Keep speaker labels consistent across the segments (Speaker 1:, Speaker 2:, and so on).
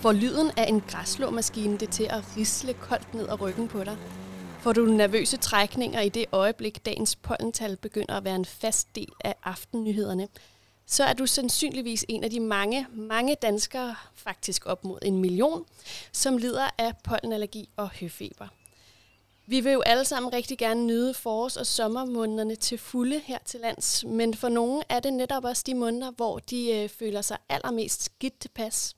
Speaker 1: Får lyden af en græsslåmaskine det til at risle koldt ned ad ryggen på dig? Får du nervøse trækninger i det øjeblik, dagens pollental begynder at være en fast del af aftennyhederne, så er du sandsynligvis en af de mange, mange danskere, faktisk op mod en million, som lider af pollenallergi og høfeber. Vi vil jo alle sammen rigtig gerne nyde forårs- og sommermånederne til fulde her til lands, men for nogle er det netop også de måneder, hvor de øh, føler sig allermest skidt tilpas.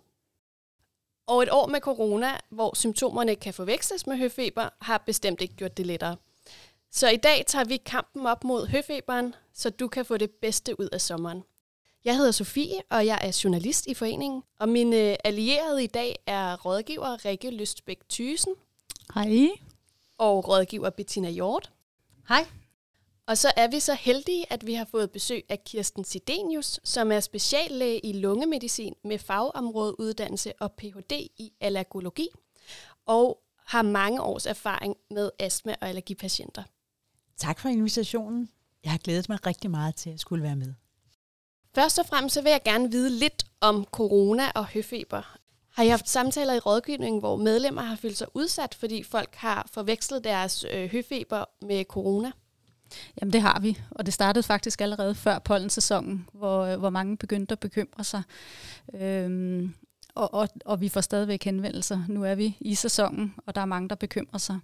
Speaker 1: Og et år med corona, hvor symptomerne kan forveksles med høfeber, har bestemt ikke gjort det lettere. Så i dag tager vi kampen op mod høfeberen, så du kan få det bedste ud af sommeren. Jeg hedder Sofie, og jeg er journalist i foreningen. Og min øh, allierede i dag er rådgiver Rikke Lystbæk Thysen.
Speaker 2: Hej.
Speaker 1: Og rådgiver Bettina Hjort.
Speaker 2: Hej.
Speaker 1: Og så er vi så heldige, at vi har fået besøg af Kirsten Sidenius, som er speciallæge i lungemedicin med fagområdeuddannelse og Ph.D. i allergologi, og har mange års erfaring med astma- og allergipatienter.
Speaker 3: Tak for invitationen. Jeg har glædet mig rigtig meget til at skulle være med.
Speaker 1: Først og fremmest så vil jeg gerne vide lidt om corona og høfeber. Har I haft samtaler i rådgivningen, hvor medlemmer har følt sig udsat, fordi folk har forvekslet deres øh, høfeber med corona?
Speaker 2: Jamen det har vi, og det startede faktisk allerede før pollensæsonen, hvor, øh, hvor mange begyndte at bekymre sig. Øhm, og, og, og vi får stadigvæk henvendelser. Nu er vi i sæsonen, og der er mange, der bekymrer sig.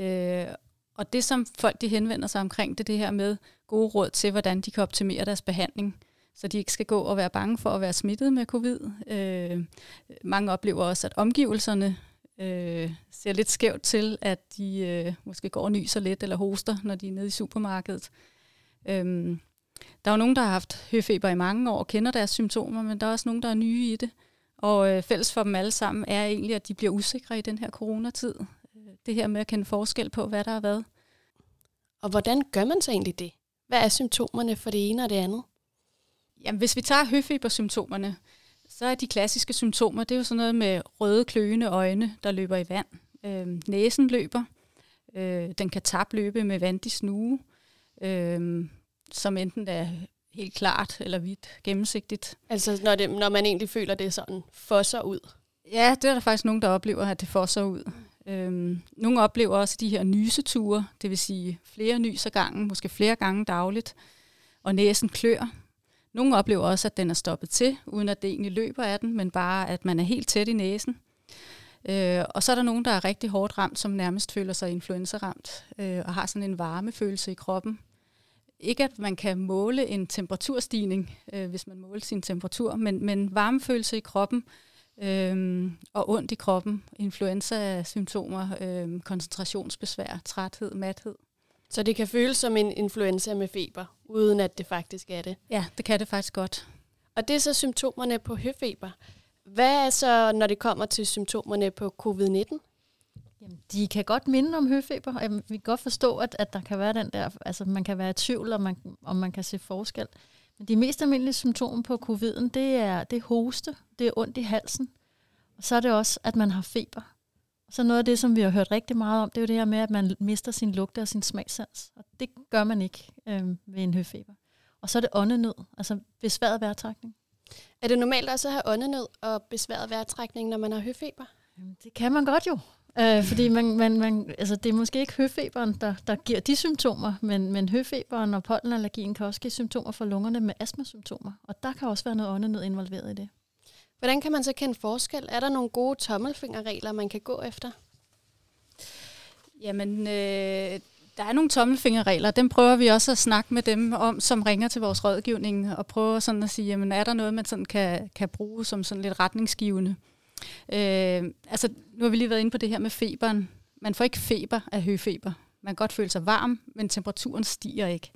Speaker 2: Øh, og det, som folk de henvender sig omkring, det er det her med gode råd til, hvordan de kan optimere deres behandling så de ikke skal gå og være bange for at være smittet med covid. Øh, mange oplever også, at omgivelserne øh, ser lidt skævt til, at de øh, måske går og nyser lidt eller hoster, når de er nede i supermarkedet. Øh, der er jo nogen, der har haft høfeber i mange år og kender deres symptomer, men der er også nogen, der er nye i det. Og øh, fælles for dem alle sammen er egentlig, at de bliver usikre i den her coronatid. Det her med at kende forskel på, hvad der har været.
Speaker 1: Og hvordan gør man så egentlig det? Hvad er symptomerne for det ene og det andet?
Speaker 2: Jamen, hvis vi tager høfebersymptomerne, så er de klassiske symptomer, det er jo sådan noget med røde kløende øjne, der løber i vand. Øh, næsen løber. Øh, den kan tabløbe med vand i snue, øh, som enten er helt klart eller hvidt gennemsigtigt.
Speaker 1: Altså når, det, når man egentlig føler, det sådan fosser ud?
Speaker 2: Ja, det er der faktisk nogen, der oplever, at det fosser ud. Øhm, nogle oplever også de her nyseture, det vil sige flere nys ad gangen, måske flere gange dagligt, og næsen klør. Nogle oplever også, at den er stoppet til, uden at det egentlig løber af den, men bare at man er helt tæt i næsen. Øh, og så er der nogen, der er rigtig hårdt ramt, som nærmest føler sig influenzaramt øh, og har sådan en varmefølelse i kroppen. Ikke at man kan måle en temperaturstigning, øh, hvis man måler sin temperatur, men, men varmefølelse i kroppen øh, og ondt i kroppen, influenza-symptomer, øh, koncentrationsbesvær, træthed, mathed.
Speaker 1: Så det kan føles som en influenza med feber, uden at det faktisk er det?
Speaker 2: Ja, det kan det faktisk godt.
Speaker 1: Og det er så symptomerne på høfeber. Hvad er så, når det kommer til symptomerne på covid-19?
Speaker 4: Jamen, de kan godt minde om høfeber, og vi kan godt forstå, at, at der kan være den der, altså man kan være i tvivl, om man, om man kan se forskel. Men de mest almindelige symptomer på coviden, det er, det er hoste, det er ondt i halsen, og så er det også, at man har feber. Så noget af det, som vi har hørt rigtig meget om, det er jo det her med, at man mister sin lugt og sin smagsans. Og det gør man ikke øh, ved en høfeber. Og så er det åndenød, altså besværet vejrtrækning.
Speaker 1: Er det normalt også at have åndenød og besværet vejrtrækning, når man har høfeber?
Speaker 4: Det kan man godt jo. Øh, fordi man, man, man, altså det er måske ikke høfeberen, der, der giver de symptomer, men, men høfeberen og pollenallergien kan også give symptomer for lungerne med astmasymptomer. Og der kan også være noget åndenød involveret i det.
Speaker 1: Hvordan kan man så kende forskel? Er der nogle gode tommelfingerregler, man kan gå efter?
Speaker 2: Jamen, øh, der er nogle tommelfingerregler. Dem prøver vi også at snakke med dem om, som ringer til vores rådgivning, og prøver sådan at sige, jamen er der noget, man sådan kan, kan bruge som sådan lidt retningsgivende? Øh, altså, nu har vi lige været inde på det her med feberen. Man får ikke feber af høfeber. Man kan godt føle sig varm, men temperaturen stiger ikke.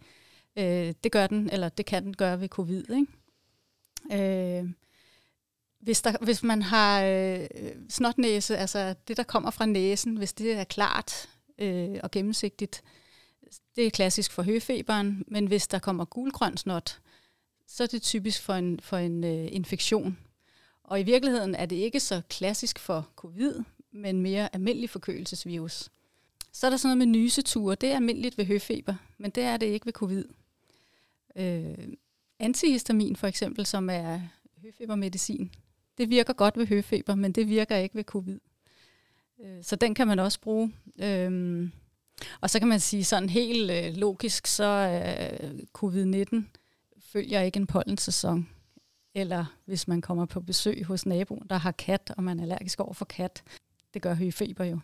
Speaker 2: Øh, det gør den, eller det kan den gøre ved covid. Ikke? Øh, hvis, der, hvis man har øh, snotnæse, altså det, der kommer fra næsen, hvis det er klart øh, og gennemsigtigt, det er klassisk for høfeberen, men hvis der kommer gulgrøn snot, så er det typisk for en, for en øh, infektion. Og i virkeligheden er det ikke så klassisk for covid, men mere almindelig forkølelsesvirus. Så er der sådan noget med nyseture. Det er almindeligt ved høfeber, men det er det ikke ved covid. Øh, antihistamin for eksempel, som er høfebermedicin, det virker godt ved høfeber, men det virker ikke ved covid. Øh, så den kan man også bruge. Øhm, og så kan man sige sådan helt øh, logisk, så øh, covid-19 følger ikke en pollensæson. Eller hvis man kommer på besøg hos naboen, der har kat, og man er allergisk over for kat. Det gør høfeber jo.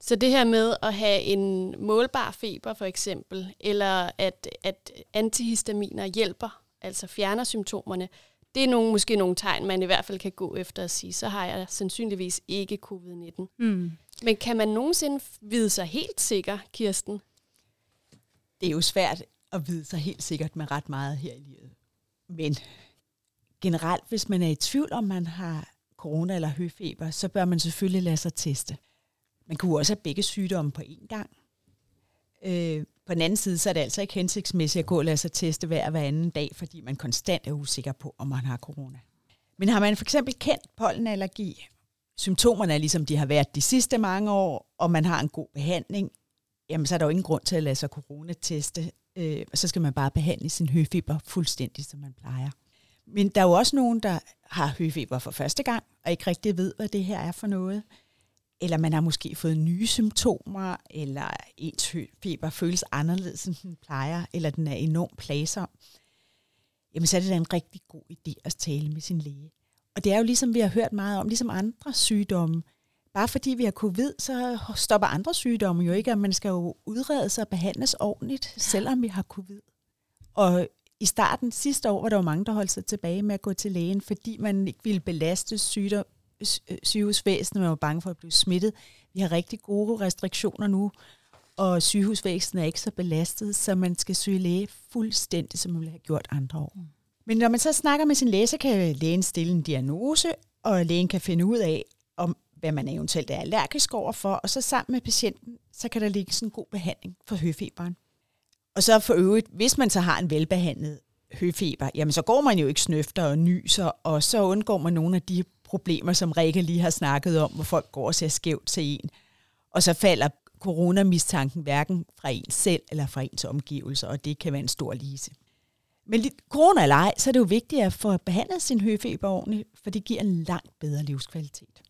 Speaker 1: Så det her med at have en målbar feber for eksempel, eller at, at antihistaminer hjælper, altså fjerner symptomerne, det er nogle, måske nogle tegn, man i hvert fald kan gå efter at sige, så har jeg sandsynligvis ikke covid-19. Mm. Men kan man nogensinde vide sig helt sikker, Kirsten?
Speaker 3: Det er jo svært at vide sig helt sikkert med ret meget her i livet. Men generelt, hvis man er i tvivl om, man har corona eller høfeber, så bør man selvfølgelig lade sig teste. Man kunne også have begge sygdomme på én gang. Øh, på den anden side, så er det altså ikke hensigtsmæssigt at gå og lade sig teste hver hver anden dag, fordi man konstant er usikker på, om man har corona. Men har man for eksempel kendt pollenallergi, symptomerne er ligesom de har været de sidste mange år, og man har en god behandling, jamen så er der jo ingen grund til at lade sig coronateste. Øh, så skal man bare behandle sin høfeber fuldstændig, som man plejer. Men der er jo også nogen, der har høfeber for første gang, og ikke rigtig ved, hvad det her er for noget eller man har måske fået nye symptomer, eller ens feber føles anderledes, end den plejer, eller den er enormt plagsom, jamen så er det da en rigtig god idé at tale med sin læge. Og det er jo ligesom vi har hørt meget om, ligesom andre sygdomme. Bare fordi vi har covid, så stopper andre sygdomme jo ikke, og man skal jo udredes og behandles ordentligt, selvom vi har covid. Og i starten sidste år var der jo mange, der holdt sig tilbage med at gå til lægen, fordi man ikke ville belaste sygdom, Øh, sygehusvæsenet, man var bange for at blive smittet. Vi har rigtig gode restriktioner nu, og sygehusvæsenet er ikke så belastet, så man skal søge læge fuldstændig, som man ville have gjort andre år. Men når man så snakker med sin læge, så kan lægen stille en diagnose, og lægen kan finde ud af, om hvad man eventuelt er allergisk overfor, og så sammen med patienten, så kan der ligge sådan en god behandling for høfeberen. Og så for øvrigt, hvis man så har en velbehandlet høfeber, jamen så går man jo ikke snøfter og nyser, og så undgår man nogle af de problemer, som Rikke lige har snakket om, hvor folk går og ser skævt til en. Og så falder coronamistanken hverken fra en selv eller fra ens omgivelser, og det kan være en stor lise. Men corona eller ej, så er det jo vigtigt at få behandlet sin høfeber ordentligt, for det giver en langt bedre livskvalitet.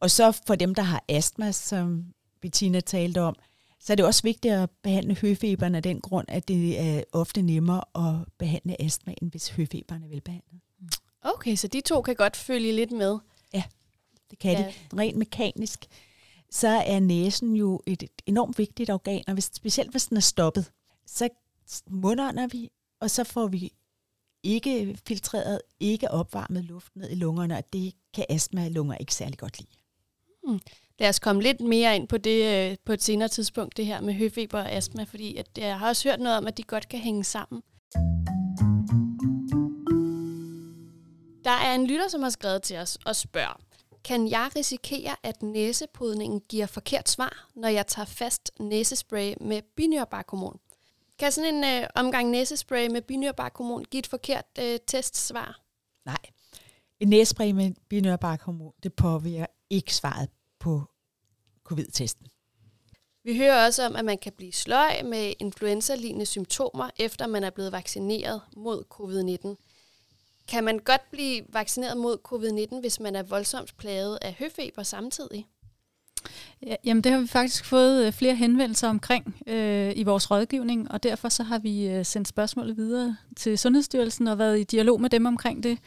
Speaker 3: Og så for dem, der har astma, som Bettina talte om, så er det også vigtigt at behandle høfeberen af den grund, at det er ofte nemmere at behandle astma, end hvis høfeberen er velbehandlet.
Speaker 1: Okay, så de to kan godt følge lidt med.
Speaker 3: Ja, det kan ja. de. Rent mekanisk, så er næsen jo et enormt vigtigt organ, og hvis, specielt hvis den er stoppet, så mundånder vi, og så får vi ikke filtreret, ikke opvarmet luft ned i lungerne, og det kan astma-lunger ikke særlig godt lide.
Speaker 1: Hmm. Lad os komme lidt mere ind på det øh, på et senere tidspunkt, det her med høfeber og astma, fordi at jeg har også hørt noget om, at de godt kan hænge sammen. Der er en lytter, som har skrevet til os og spørger, kan jeg risikere, at næsepodningen giver forkert svar, når jeg tager fast næsespray med binyrbarkhormon? Kan sådan en øh, omgang næsespray med binyrbarkhormon give et forkert øh, testsvar?
Speaker 3: Nej. En næsespray med binyrbarkhormon, det påvirker ikke svaret på covid-testen.
Speaker 1: Vi hører også om, at man kan blive sløj med influenza-lignende symptomer, efter man er blevet vaccineret mod covid-19. Kan man godt blive vaccineret mod covid-19, hvis man er voldsomt plaget af høfeber samtidig?
Speaker 2: Ja, jamen det har vi faktisk fået øh, flere henvendelser omkring øh, i vores rådgivning, og derfor så har vi øh, sendt spørgsmålet videre til Sundhedsstyrelsen og været i dialog med dem omkring det.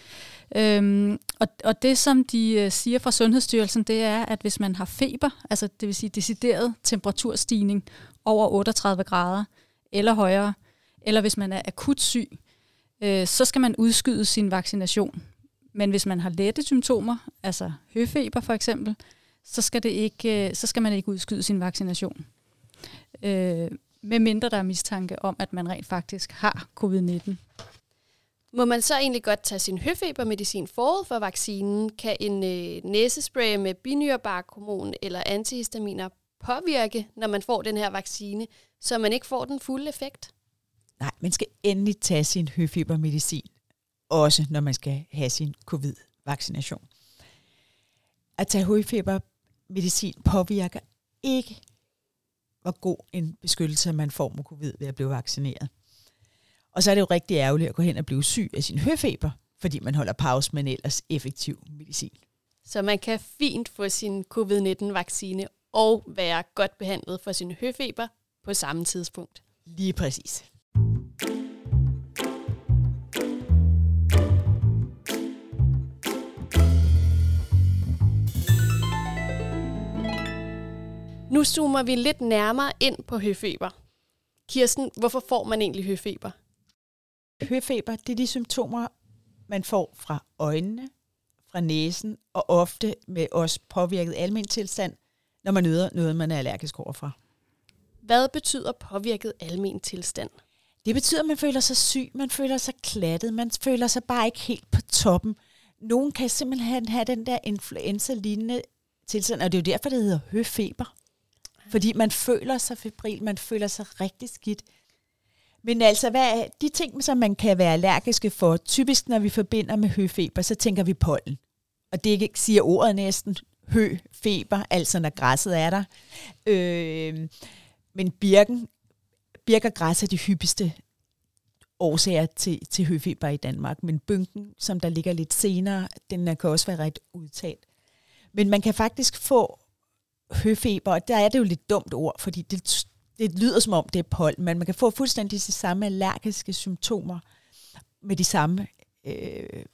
Speaker 2: Øhm, og, og det som de øh, siger fra Sundhedsstyrelsen, det er, at hvis man har feber, altså det vil sige decideret temperaturstigning over 38 grader eller højere, eller hvis man er akut syg, øh, øh, så skal man udskyde sin vaccination. Men hvis man har lette symptomer, altså høfeber for eksempel, så skal, det ikke, øh, så skal man ikke udskyde sin vaccination. Øh, med mindre der er mistanke om, at man rent faktisk har covid-19.
Speaker 1: Må man så egentlig godt tage sin høfebermedicin forud for vaccinen? Kan en øh, næsespray med binyrbarkhormon eller antihistaminer påvirke, når man får den her vaccine, så man ikke får den fulde effekt?
Speaker 3: Nej, man skal endelig tage sin høfebermedicin, også når man skal have sin covid-vaccination. At tage høfebermedicin påvirker ikke, hvor god en beskyttelse man får mod covid ved at blive vaccineret. Og så er det jo rigtig ærgerligt at gå hen og blive syg af sin høfeber, fordi man holder pause med en ellers effektiv medicin.
Speaker 1: Så man kan fint få sin covid-19-vaccine og være godt behandlet for sin høfeber på samme tidspunkt.
Speaker 3: Lige præcis.
Speaker 1: Nu zoomer vi lidt nærmere ind på høfeber. Kirsten, hvorfor får man egentlig høfeber?
Speaker 3: Høfeber, det er de symptomer, man får fra øjnene, fra næsen og ofte med os påvirket almen tilstand, når man nyder noget, man er allergisk overfor.
Speaker 1: Hvad betyder påvirket almen tilstand?
Speaker 3: Det betyder, at man føler sig syg, man føler sig klattet, man føler sig bare ikke helt på toppen. Nogen kan simpelthen have den der influenza-lignende tilstand, og det er jo derfor, det hedder høfeber. Fordi man føler sig febril, man føler sig rigtig skidt. Men altså, hvad er de ting, som man kan være allergiske for, typisk når vi forbinder med høfeber, så tænker vi pollen. Og det siger ordet næsten, høfeber, altså når græsset er der. Øh, men birken, birk og græs er de hyppigste årsager til, til høfeber i Danmark. Men bynken, som der ligger lidt senere, den kan også være ret udtalt. Men man kan faktisk få høfeber, og der er det jo lidt dumt ord, fordi det, det lyder som om det er pollen, men man kan få fuldstændig de samme allergiske symptomer med de samme øh,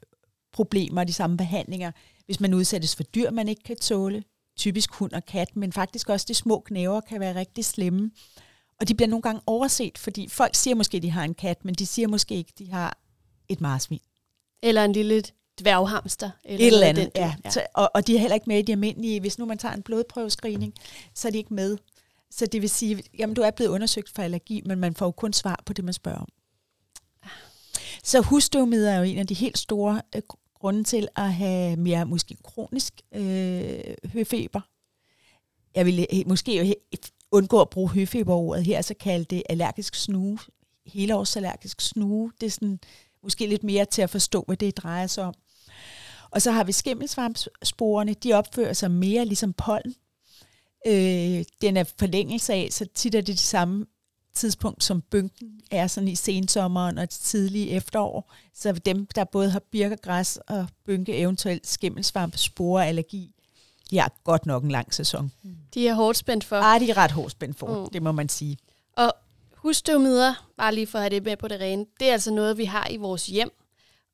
Speaker 3: problemer, de samme behandlinger, hvis man udsættes for dyr, man ikke kan tåle, typisk hund og kat, men faktisk også de små knæver kan være rigtig slemme. Og de bliver nogle gange overset, fordi folk siger måske, at de har en kat, men de siger måske ikke, at de har et marsvin.
Speaker 1: Eller en lille dværghamster.
Speaker 3: Eller Et eller andet, den, ja. ja. Så, og, og de er heller ikke med i de almindelige. Hvis nu man tager en blodprøvescreening, så er de ikke med. Så det vil sige, jamen du er blevet undersøgt for allergi, men man får jo kun svar på det, man spørger om. Så husstøvmider er jo en af de helt store øh, grunde til at have mere måske kronisk øh, høfeber. Jeg vil måske undgå at bruge høfeberordet her, så kalde det allergisk snue, helårsallergisk snue. Det er sådan, måske lidt mere til at forstå, hvad det drejer sig om. Og så har vi skimmelsvampsporene, de opfører sig mere ligesom pollen. Øh, den er forlængelse af, så tit er det det samme tidspunkt, som bynken er sådan i sensommeren og tidlige efterår. Så dem, der både har birkegræs og bynke, eventuelt skimmelsvamp, allergi, de har godt nok en lang sæson.
Speaker 1: De er hårdt spændt for.
Speaker 3: Ah, de er ret hårdt spændt for, mm. det må man sige.
Speaker 1: Og husstøvmider, bare lige for at have det med på det rene, det er altså noget, vi har i vores hjem.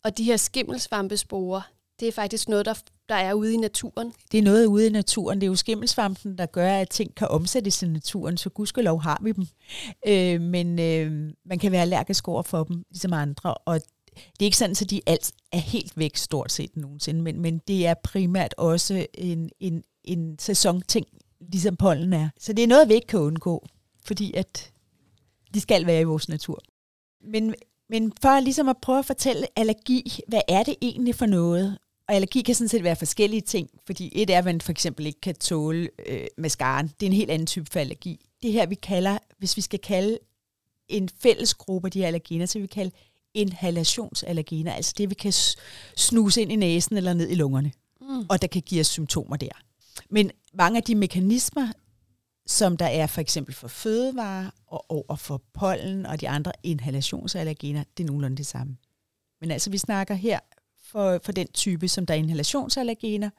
Speaker 1: Og de her skimmelsvampesporer, det er faktisk noget, der, der er ude i naturen.
Speaker 3: Det er noget ude i naturen. Det er jo skimmelsvampen, der gør, at ting kan omsættes i naturen, så gudskelov har vi dem. Øh, men øh, man kan være allergisk over for dem, ligesom andre, og det er ikke sådan, at de alt er helt væk stort set nogensinde, men, men det er primært også en, en, en sæsonting, ligesom pollen er. Så det er noget, vi ikke kan undgå, fordi at de skal være i vores natur. Men, men for ligesom at prøve at fortælle allergi, hvad er det egentlig for noget? Og allergi kan sådan set være forskellige ting, fordi et er, at man for eksempel ikke kan tåle øh, mascaraen. Det er en helt anden type for allergi. Det her, vi kalder, hvis vi skal kalde en fælles gruppe af de her allergener, så vi kalde inhalationsallergener, altså det, vi kan snuse ind i næsen eller ned i lungerne, mm. og der kan give os symptomer der. Men mange af de mekanismer, som der er for eksempel for fødevarer og over for pollen og de andre inhalationsallergener, det er nogenlunde det samme. Men altså, vi snakker her for, for den type, som der er inhalationsallergener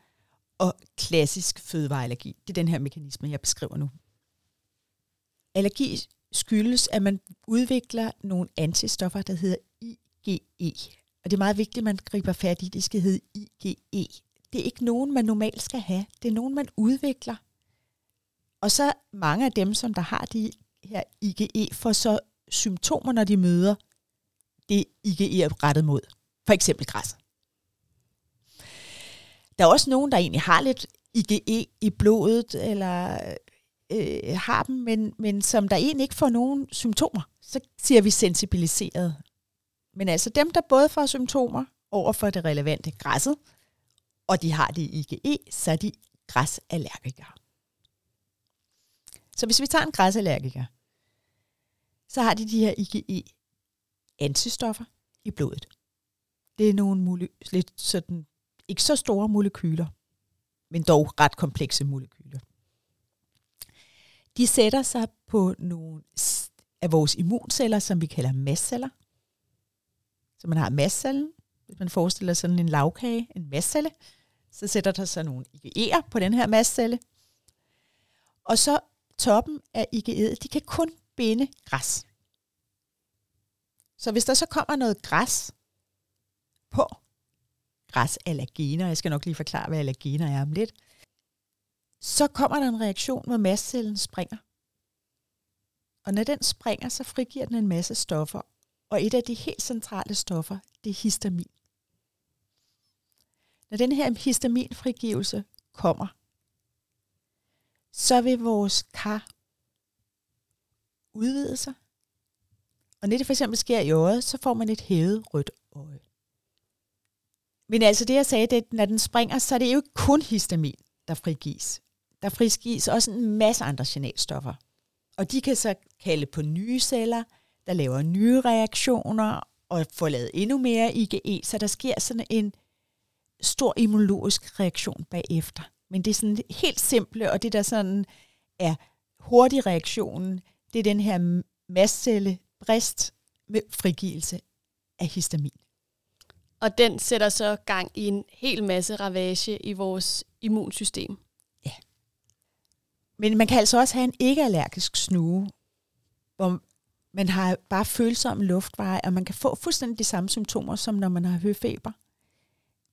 Speaker 3: og klassisk fødevareallergi. Det er den her mekanisme, jeg beskriver nu. Allergi skyldes, at man udvikler nogle antistoffer, der hedder IgE. Og det er meget vigtigt, at man griber fat i, det skal hedde IgE. Det er ikke nogen, man normalt skal have. Det er nogen, man udvikler. Og så mange af dem, som der har de her IgE, får så symptomer, når de møder det IgE er rettet mod. For eksempel græs. Der er også nogen, der egentlig har lidt IgE i blodet, eller øh, har dem, men, men som der egentlig ikke får nogen symptomer. Så siger vi sensibiliseret. Men altså dem, der både får symptomer over for det relevante græsset, og de har det i IgE, så er de græsallergikere. Så hvis vi tager en græsallergiker, så har de de her IgE-antistoffer i blodet. Det er nogle lidt sådan, ikke så store molekyler, men dog ret komplekse molekyler. De sætter sig på nogle af vores immunceller, som vi kalder mastceller. Så man har mastcellen, Hvis man forestiller sådan en lavkage, en mastcelle, så sætter der sig nogle IgE'er på den her mastcelle. Og så toppen af IgE'et, de kan kun binde græs. Så hvis der så kommer noget græs på, græsallergener, jeg skal nok lige forklare, hvad allergener er om lidt, så kommer der en reaktion, hvor mastcellen springer. Og når den springer, så frigiver den en masse stoffer. Og et af de helt centrale stoffer, det er histamin. Når den her histaminfrigivelse kommer, så vil vores kar udvide sig. Og når det for eksempel sker i øjet, så får man et hævet rødt øje. Men altså det, jeg sagde, det, når den springer, så er det jo ikke kun histamin, der frigives. Der frigives også en masse andre signalstoffer. Og de kan så kalde på nye celler, der laver nye reaktioner og får lavet endnu mere IgE, så der sker sådan en stor immunologisk reaktion bagefter. Men det er sådan helt simple, og det der sådan er hurtig reaktionen, det er den her mastcellebrist med frigivelse af histamin.
Speaker 1: Og den sætter så gang i en hel masse ravage i vores immunsystem.
Speaker 3: Ja. Men man kan altså også have en ikke-allergisk snue, hvor man har bare følsom luftveje, og man kan få fuldstændig de samme symptomer, som når man har høfeber.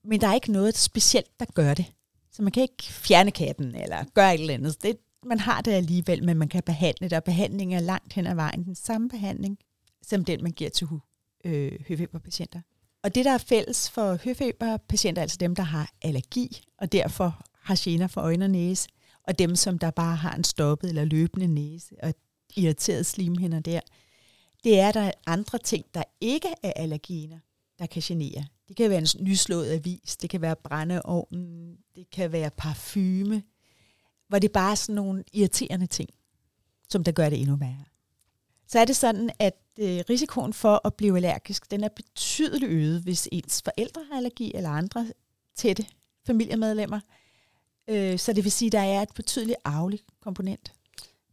Speaker 3: Men der er ikke noget specielt, der gør det. Så man kan ikke fjerne katten eller gøre et eller andet. Det, man har det alligevel, men man kan behandle det, og behandlingen er langt hen ad vejen den samme behandling, som den man giver til øh, høfeberpatienter. Og det, der er fælles for høfeberpatienter, altså dem, der har allergi, og derfor har gener for øjne og næse, og dem, som der bare har en stoppet eller løbende næse og irriteret slimhinder der, det er, der er andre ting, der ikke er allergener, der kan genere. Det kan være en nyslået avis, det kan være brændeovnen, det kan være parfume, hvor det bare er sådan nogle irriterende ting, som der gør det endnu værre. Så er det sådan, at øh, risikoen for at blive allergisk, den er betydeligt øget, hvis ens forældre har allergi eller andre tætte familiemedlemmer. Øh, så det vil sige, at der er et betydeligt arveligt komponent.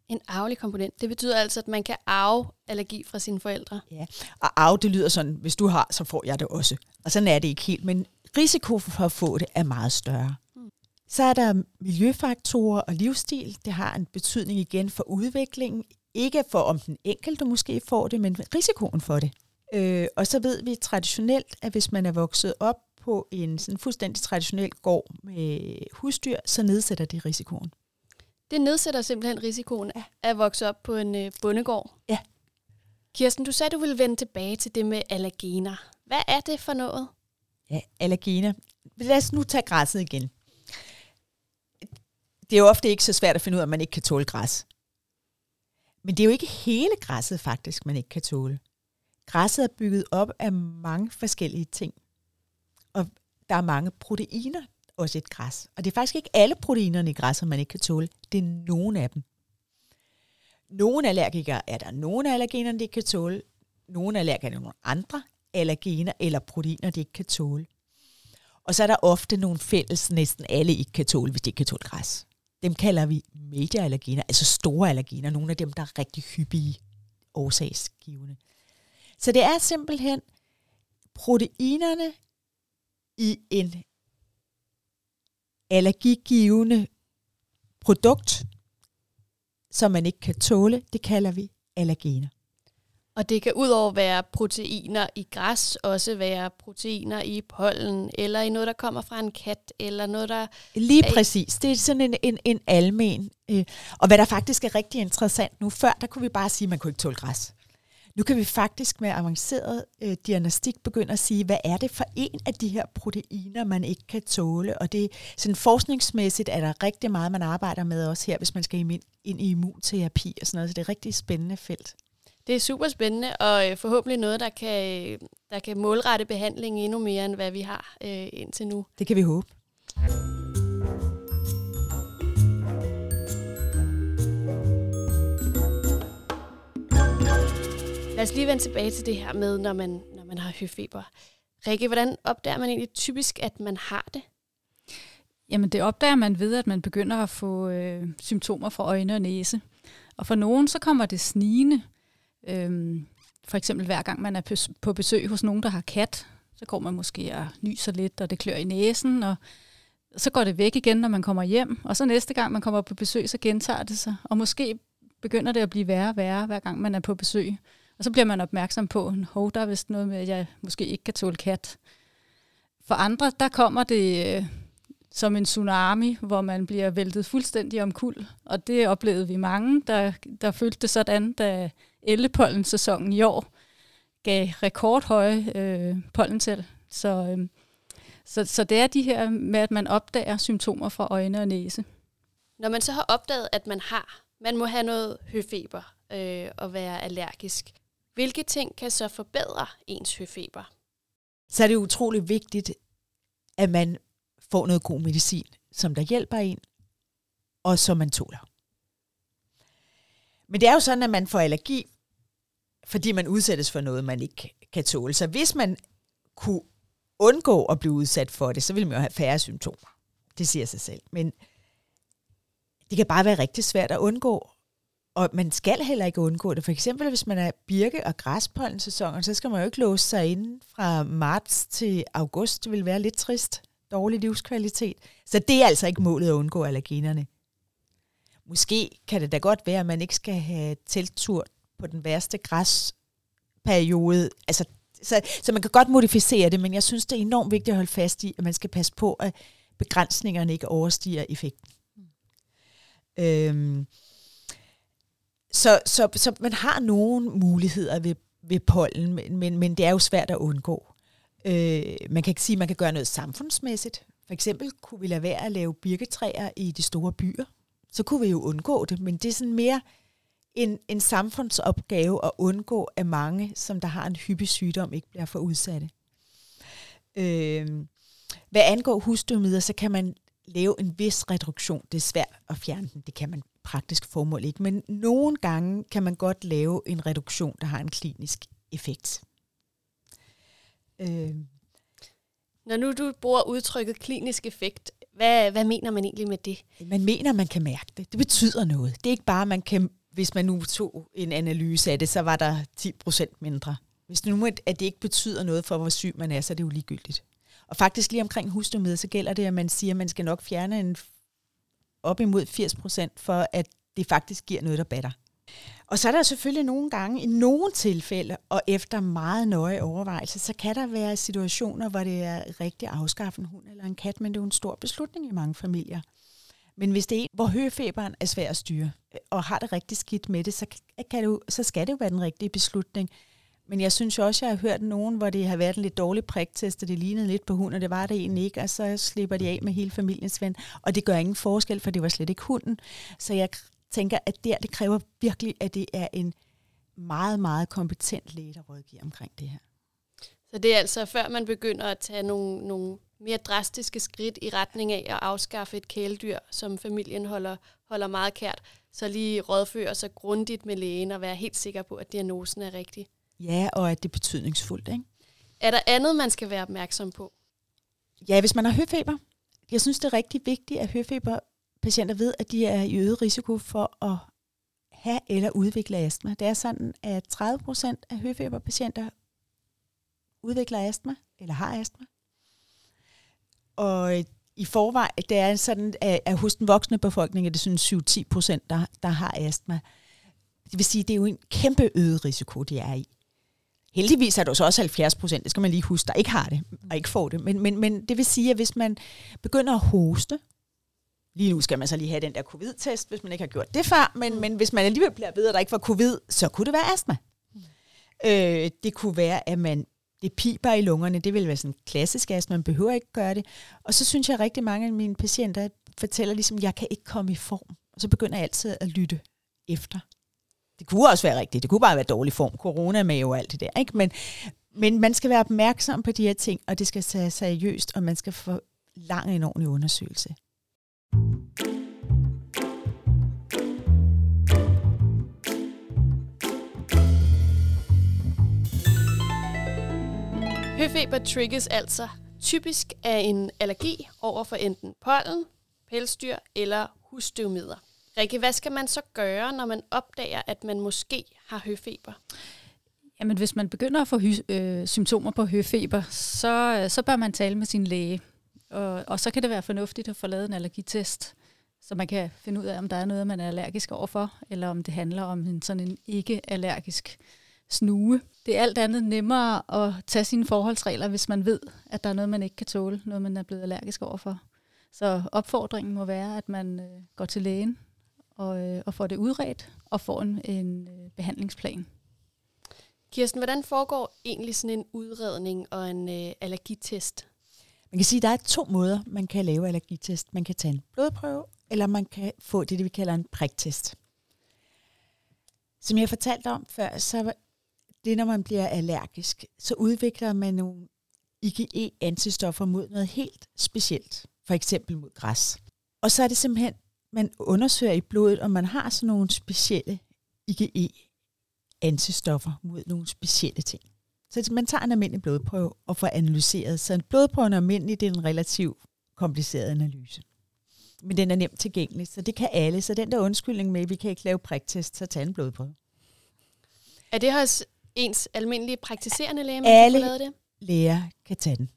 Speaker 1: En arvelig komponent. Det betyder altså, at man kan arve allergi fra sine forældre.
Speaker 3: Ja, og arve, det lyder sådan, hvis du har, så får jeg det også. Og sådan er det ikke helt, men risiko for at få det er meget større. Mm. Så er der miljøfaktorer og livsstil. Det har en betydning igen for udviklingen. Ikke for, om den enkelte måske får det, men risikoen for det. Øh, og så ved vi traditionelt, at hvis man er vokset op på en sådan fuldstændig traditionel gård med husdyr, så nedsætter det risikoen.
Speaker 1: Det nedsætter simpelthen risikoen ja. at vokse op på en øh, bondegård.
Speaker 3: Ja.
Speaker 1: Kirsten, du sagde, du ville vende tilbage til det med allergener. Hvad er det for noget?
Speaker 3: Ja, allergener. Lad os nu tage græsset igen. Det er jo ofte ikke så svært at finde ud af, at man ikke kan tåle græs. Men det er jo ikke hele græsset faktisk, man ikke kan tåle. Græsset er bygget op af mange forskellige ting. Og der er mange proteiner, også et græs. Og det er faktisk ikke alle proteinerne i græsset, man ikke kan tåle. Det er nogle af dem. Nogle allergikere er der nogle allergener, de ikke kan tåle. Nogle allergikere er nogle andre allergener eller proteiner, de ikke kan tåle. Og så er der ofte nogle fælles, næsten alle ikke kan tåle, hvis de ikke kan tåle græs. Dem kalder vi major-allergener, altså store allergener, nogle af dem, der er rigtig hyppige årsagsgivende. Så det er simpelthen proteinerne i en allergigivende produkt, som man ikke kan tåle, det kalder vi allergener.
Speaker 1: Og det kan udover være proteiner i græs, også være proteiner i pollen, eller i noget, der kommer fra en kat, eller noget, der...
Speaker 3: Lige præcis. Det er sådan en, en, en almen. Øh, og hvad der faktisk er rigtig interessant nu, før der kunne vi bare sige, at man kunne ikke tåle græs. Nu kan vi faktisk med avanceret øh, diagnostik begynde at sige, hvad er det for en af de her proteiner, man ikke kan tåle. Og det sådan forskningsmæssigt er der rigtig meget, man arbejder med også her, hvis man skal ind i immunterapi og sådan noget. Så det er et rigtig spændende felt.
Speaker 1: Det er super spændende, og øh, forhåbentlig noget, der kan, der kan målrette behandlingen endnu mere, end hvad vi har øh, indtil nu.
Speaker 3: Det kan vi håbe.
Speaker 1: Lad os lige vende tilbage til det her med, når man, når man har høfeber. Rikke, hvordan opdager man egentlig typisk, at man har det?
Speaker 2: Jamen det opdager man ved, at man begynder at få øh, symptomer fra øjne og næse. Og for nogen, så kommer det snigende. Øhm, for eksempel hver gang man er på besøg hos nogen, der har kat, Så går man måske og nyser lidt, og det klør i næsen, og så går det væk igen, når man kommer hjem. Og så næste gang, man kommer på besøg, så gentager det sig. Og måske begynder det at blive værre og værre, hver gang man er på besøg. Og så bliver man opmærksom på, at der er vist noget med, at jeg måske ikke kan tåle kat. For andre, der kommer det øh, som en tsunami, hvor man bliver væltet fuldstændig omkuld. Og det oplevede vi mange, der, der følte det sådan, da ellepollen-sæsonen i år gav rekordhøje øh, pollental. Så, øh, så, så det er de her med, at man opdager symptomer fra øjne og næse.
Speaker 1: Når man så har opdaget, at man har, man må have noget høfeber øh, og være allergisk, hvilke ting kan så forbedre ens høfeber?
Speaker 3: Så er det utrolig vigtigt, at man får noget god medicin, som der hjælper en, og som man tåler. Men det er jo sådan, at man får allergi, fordi man udsættes for noget, man ikke kan tåle. Så hvis man kunne undgå at blive udsat for det, så ville man jo have færre symptomer. Det siger sig selv. Men det kan bare være rigtig svært at undgå, og man skal heller ikke undgå det. For eksempel, hvis man er birke- og græspollensæsonen, så skal man jo ikke låse sig ind fra marts til august. Det vil være lidt trist. Dårlig livskvalitet. Så det er altså ikke målet at undgå allergenerne. Måske kan det da godt være, at man ikke skal have teltur på den værste græsperiode. Altså, så, så man kan godt modificere det, men jeg synes, det er enormt vigtigt at holde fast i, at man skal passe på, at begrænsningerne ikke overstiger effekten. Mm. Øhm, så, så, så man har nogle muligheder ved, ved pollen, men, men, men det er jo svært at undgå. Øh, man kan ikke sige, at man kan gøre noget samfundsmæssigt. For eksempel kunne vi lade være at lave birketræer i de store byer. Så kunne vi jo undgå det, men det er sådan mere en, en samfundsopgave at undgå, at mange, som der har en hyppig sygdom, ikke bliver for udsatte. Øh, hvad angår husstøvmider, så kan man lave en vis reduktion. Det er svært at fjerne den, det kan man praktisk formål ikke. Men nogle gange kan man godt lave en reduktion, der har en klinisk effekt.
Speaker 1: Øh. Når nu du bruger udtrykket klinisk effekt, hvad, hvad mener man egentlig med det?
Speaker 3: Man mener, man kan mærke det. Det betyder noget. Det er ikke bare, man kan, hvis man nu tog en analyse af det, så var der 10% mindre. Hvis det nu at det ikke betyder noget for, hvor syg man er, så er det jo ligegyldigt. Og faktisk lige omkring husdømhed, så gælder det, at man siger, at man skal nok fjerne en op imod 80 procent, for at det faktisk giver noget, der batter. Og så er der selvfølgelig nogle gange, i nogle tilfælde, og efter meget nøje overvejelse, så kan der være situationer, hvor det er rigtig at afskaffe en hund eller en kat, men det er jo en stor beslutning i mange familier. Men hvis det er en, hvor høfeberen er svær at styre, øh, og har det rigtig skidt med det, så, øh, kan det jo, så skal det jo være den rigtige beslutning. Men jeg synes jo også, jeg har hørt nogen, hvor det har været en lidt dårlig priktest, og det lignede lidt på hunden, og det var det egentlig ikke, og så slipper de af med hele familiens ven. Og det gør ingen forskel, for det var slet ikke hunden. Så jeg tænker, at der, det kræver virkelig, at det er en meget, meget kompetent læge, der rådgiver omkring det her.
Speaker 1: Så det er altså, før man begynder at tage nogle, nogle mere drastiske skridt i retning af at afskaffe et kæledyr, som familien holder, holder meget kært, så lige rådføre sig grundigt med lægen og være helt sikker på, at diagnosen er rigtig.
Speaker 3: Ja, og at det er betydningsfuldt. Ikke?
Speaker 1: Er der andet, man skal være opmærksom på?
Speaker 3: Ja, hvis man har høfeber. Jeg synes, det er rigtig vigtigt, at patienter ved, at de er i øget risiko for at have eller udvikle astma. Det er sådan, at 30 procent af høfeberpatienter udvikler astma, eller har astma. Og i forvejen, det er sådan, at hos den voksne befolkning er det sådan 7-10 procent, der, der har astma. Det vil sige, det er jo en kæmpe øget risiko, de er i. Heldigvis er der også 70 procent, det skal man lige huske, der ikke har det og ikke får det. Men, men, men det vil sige, at hvis man begynder at hoste, lige nu skal man så lige have den der covid-test, hvis man ikke har gjort det før, men, mm. men hvis man alligevel bliver ved, at der ikke var covid, så kunne det være astma. Mm. Øh, det kunne være, at man det piber i lungerne, det vil være sådan klassisk astma, man behøver ikke gøre det. Og så synes jeg at rigtig mange af mine patienter fortæller ligesom, jeg kan ikke komme i form. Og så begynder jeg altid at lytte efter. Det kunne også være rigtigt. Det kunne bare være dårlig form. Corona med jo alt det der. Ikke? Men, men man skal være opmærksom på de her ting, og det skal tage seriøst, og man skal få lang en ordentlig undersøgelse.
Speaker 1: Høfeber trigges altså typisk af en allergi over for enten pollen, pelsdyr eller husstøvmider. Rikke, hvad skal man så gøre, når man opdager, at man måske har høfeber?
Speaker 2: Jamen, hvis man begynder at få hy- øh, symptomer på høfeber, så, øh, så bør man tale med sin læge. Og, og så kan det være fornuftigt at få lavet en allergitest, så man kan finde ud af, om der er noget, man er allergisk overfor, eller om det handler om en sådan en ikke-allergisk snue. Det er alt andet nemmere at tage sine forholdsregler, hvis man ved, at der er noget, man ikke kan tåle, noget man er blevet allergisk overfor. Så opfordringen må være, at man øh, går til lægen og, øh, og får det udredt og får en, en øh, behandlingsplan.
Speaker 1: Kirsten, hvordan foregår egentlig sådan en udredning og en øh, allergitest?
Speaker 3: Man kan sige, at der er to måder, man kan lave allergitest. Man kan tage en blodprøve, eller man kan få det, det vi kalder en priktest. Som jeg fortalte om før, så det, når man bliver allergisk, så udvikler man nogle IgE-antistoffer mod noget helt specielt. For eksempel mod græs. Og så er det simpelthen, man undersøger i blodet, om man har sådan nogle specielle IgE-antistoffer mod nogle specielle ting. Så man tager en almindelig blodprøve og får analyseret. Så en blodprøve er almindelig, det er en relativt kompliceret analyse. Men den er nemt tilgængelig, så det kan alle. Så den der undskyldning med, at vi kan ikke lave priktest, så tag en blodprøve.
Speaker 1: Er det hos ens almindelige praktiserende læge, man
Speaker 3: Alle
Speaker 1: kan det?
Speaker 3: læger kan tage den.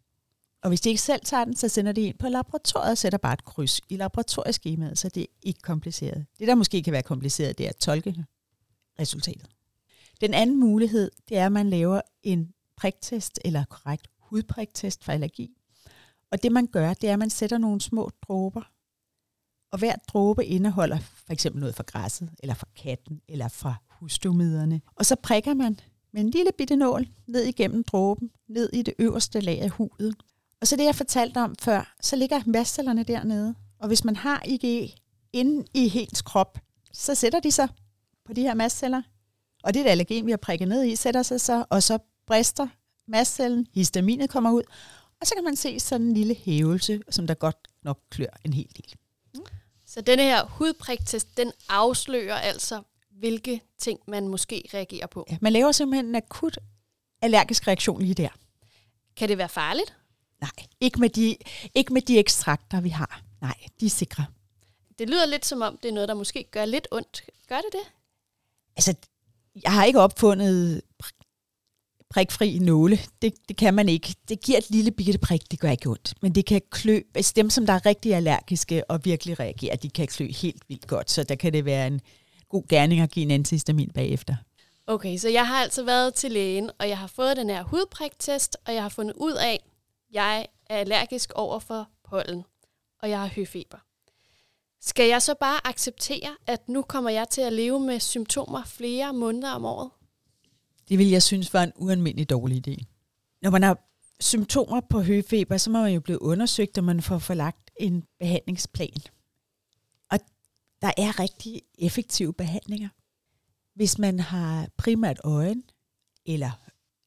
Speaker 3: Og hvis de ikke selv tager den, så sender de ind på laboratoriet og sætter bare et kryds i laboratorieskemaet, så det er ikke kompliceret. Det, der måske kan være kompliceret, det er at tolke resultatet. Den anden mulighed, det er, at man laver en priktest, eller korrekt hudpriktest for allergi. Og det man gør, det er, at man sætter nogle små dråber, og hver dråbe indeholder for eksempel noget fra græsset, eller fra katten, eller fra husdomiderne. Og så prikker man med en lille bitte nål ned igennem dråben, ned i det øverste lag af huden. Og så det, jeg fortalte om før, så ligger mastcellerne dernede. Og hvis man har IgE inde i helt krop, så sætter de sig på de her mastceller. Og det er et allergen, vi har prikket ned i, sætter sig så, og så brister mastcellen, histaminet kommer ud, og så kan man se sådan en lille hævelse, som der godt nok klør en hel del.
Speaker 1: Så denne her hudpriktest, den afslører altså, hvilke ting man måske reagerer på.
Speaker 3: Ja, man laver simpelthen en akut allergisk reaktion lige der.
Speaker 1: Kan det være farligt?
Speaker 3: Nej, ikke med de, ikke med de ekstrakter, vi har. Nej, de er sikre.
Speaker 1: Det lyder lidt som om, det er noget, der måske gør lidt ondt. Gør det det?
Speaker 3: Altså, jeg har ikke opfundet prikfri nåle. Det, det kan man ikke. Det giver et lille bitte prik, det gør ikke ondt. Men det kan klø. hvis dem, som der er rigtig allergiske og virkelig reagerer, de kan klø helt vildt godt. Så der kan det være en god gerning at give en antihistamin bagefter.
Speaker 1: Okay, så jeg har altså været til lægen, og jeg har fået den her hudpriktest, og jeg har fundet ud af, at jeg er allergisk over for pollen, og jeg har høfeber. Skal jeg så bare acceptere, at nu kommer jeg til at leve med symptomer flere måneder om året?
Speaker 3: Det vil jeg synes var en ualmindelig dårlig idé. Når man har symptomer på høfeber, så må man jo blive undersøgt, og man får forlagt en behandlingsplan. Og der er rigtig effektive behandlinger. Hvis man har primært øjen eller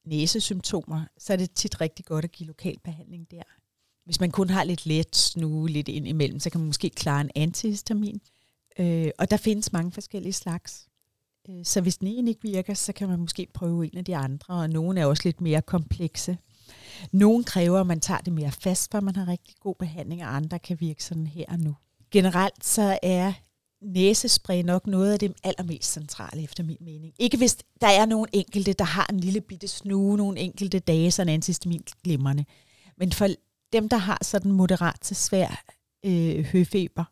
Speaker 3: næsesymptomer, så er det tit rigtig godt at give lokal behandling der. Hvis man kun har lidt let snue lidt ind imellem, så kan man måske klare en antihistamin. Øh, og der findes mange forskellige slags. Øh, så hvis den ene ikke virker, så kan man måske prøve en af de andre, og nogle er også lidt mere komplekse. Nogle kræver, at man tager det mere fast, for man har rigtig god behandling, og andre kan virke sådan her og nu. Generelt så er næsespray nok noget af det allermest centrale, efter min mening. Ikke hvis der er nogle enkelte, der har en lille bitte snue, nogle enkelte dage, så en antihistamin glimrende. Men for dem, der har sådan moderat til svær øh, høfeber,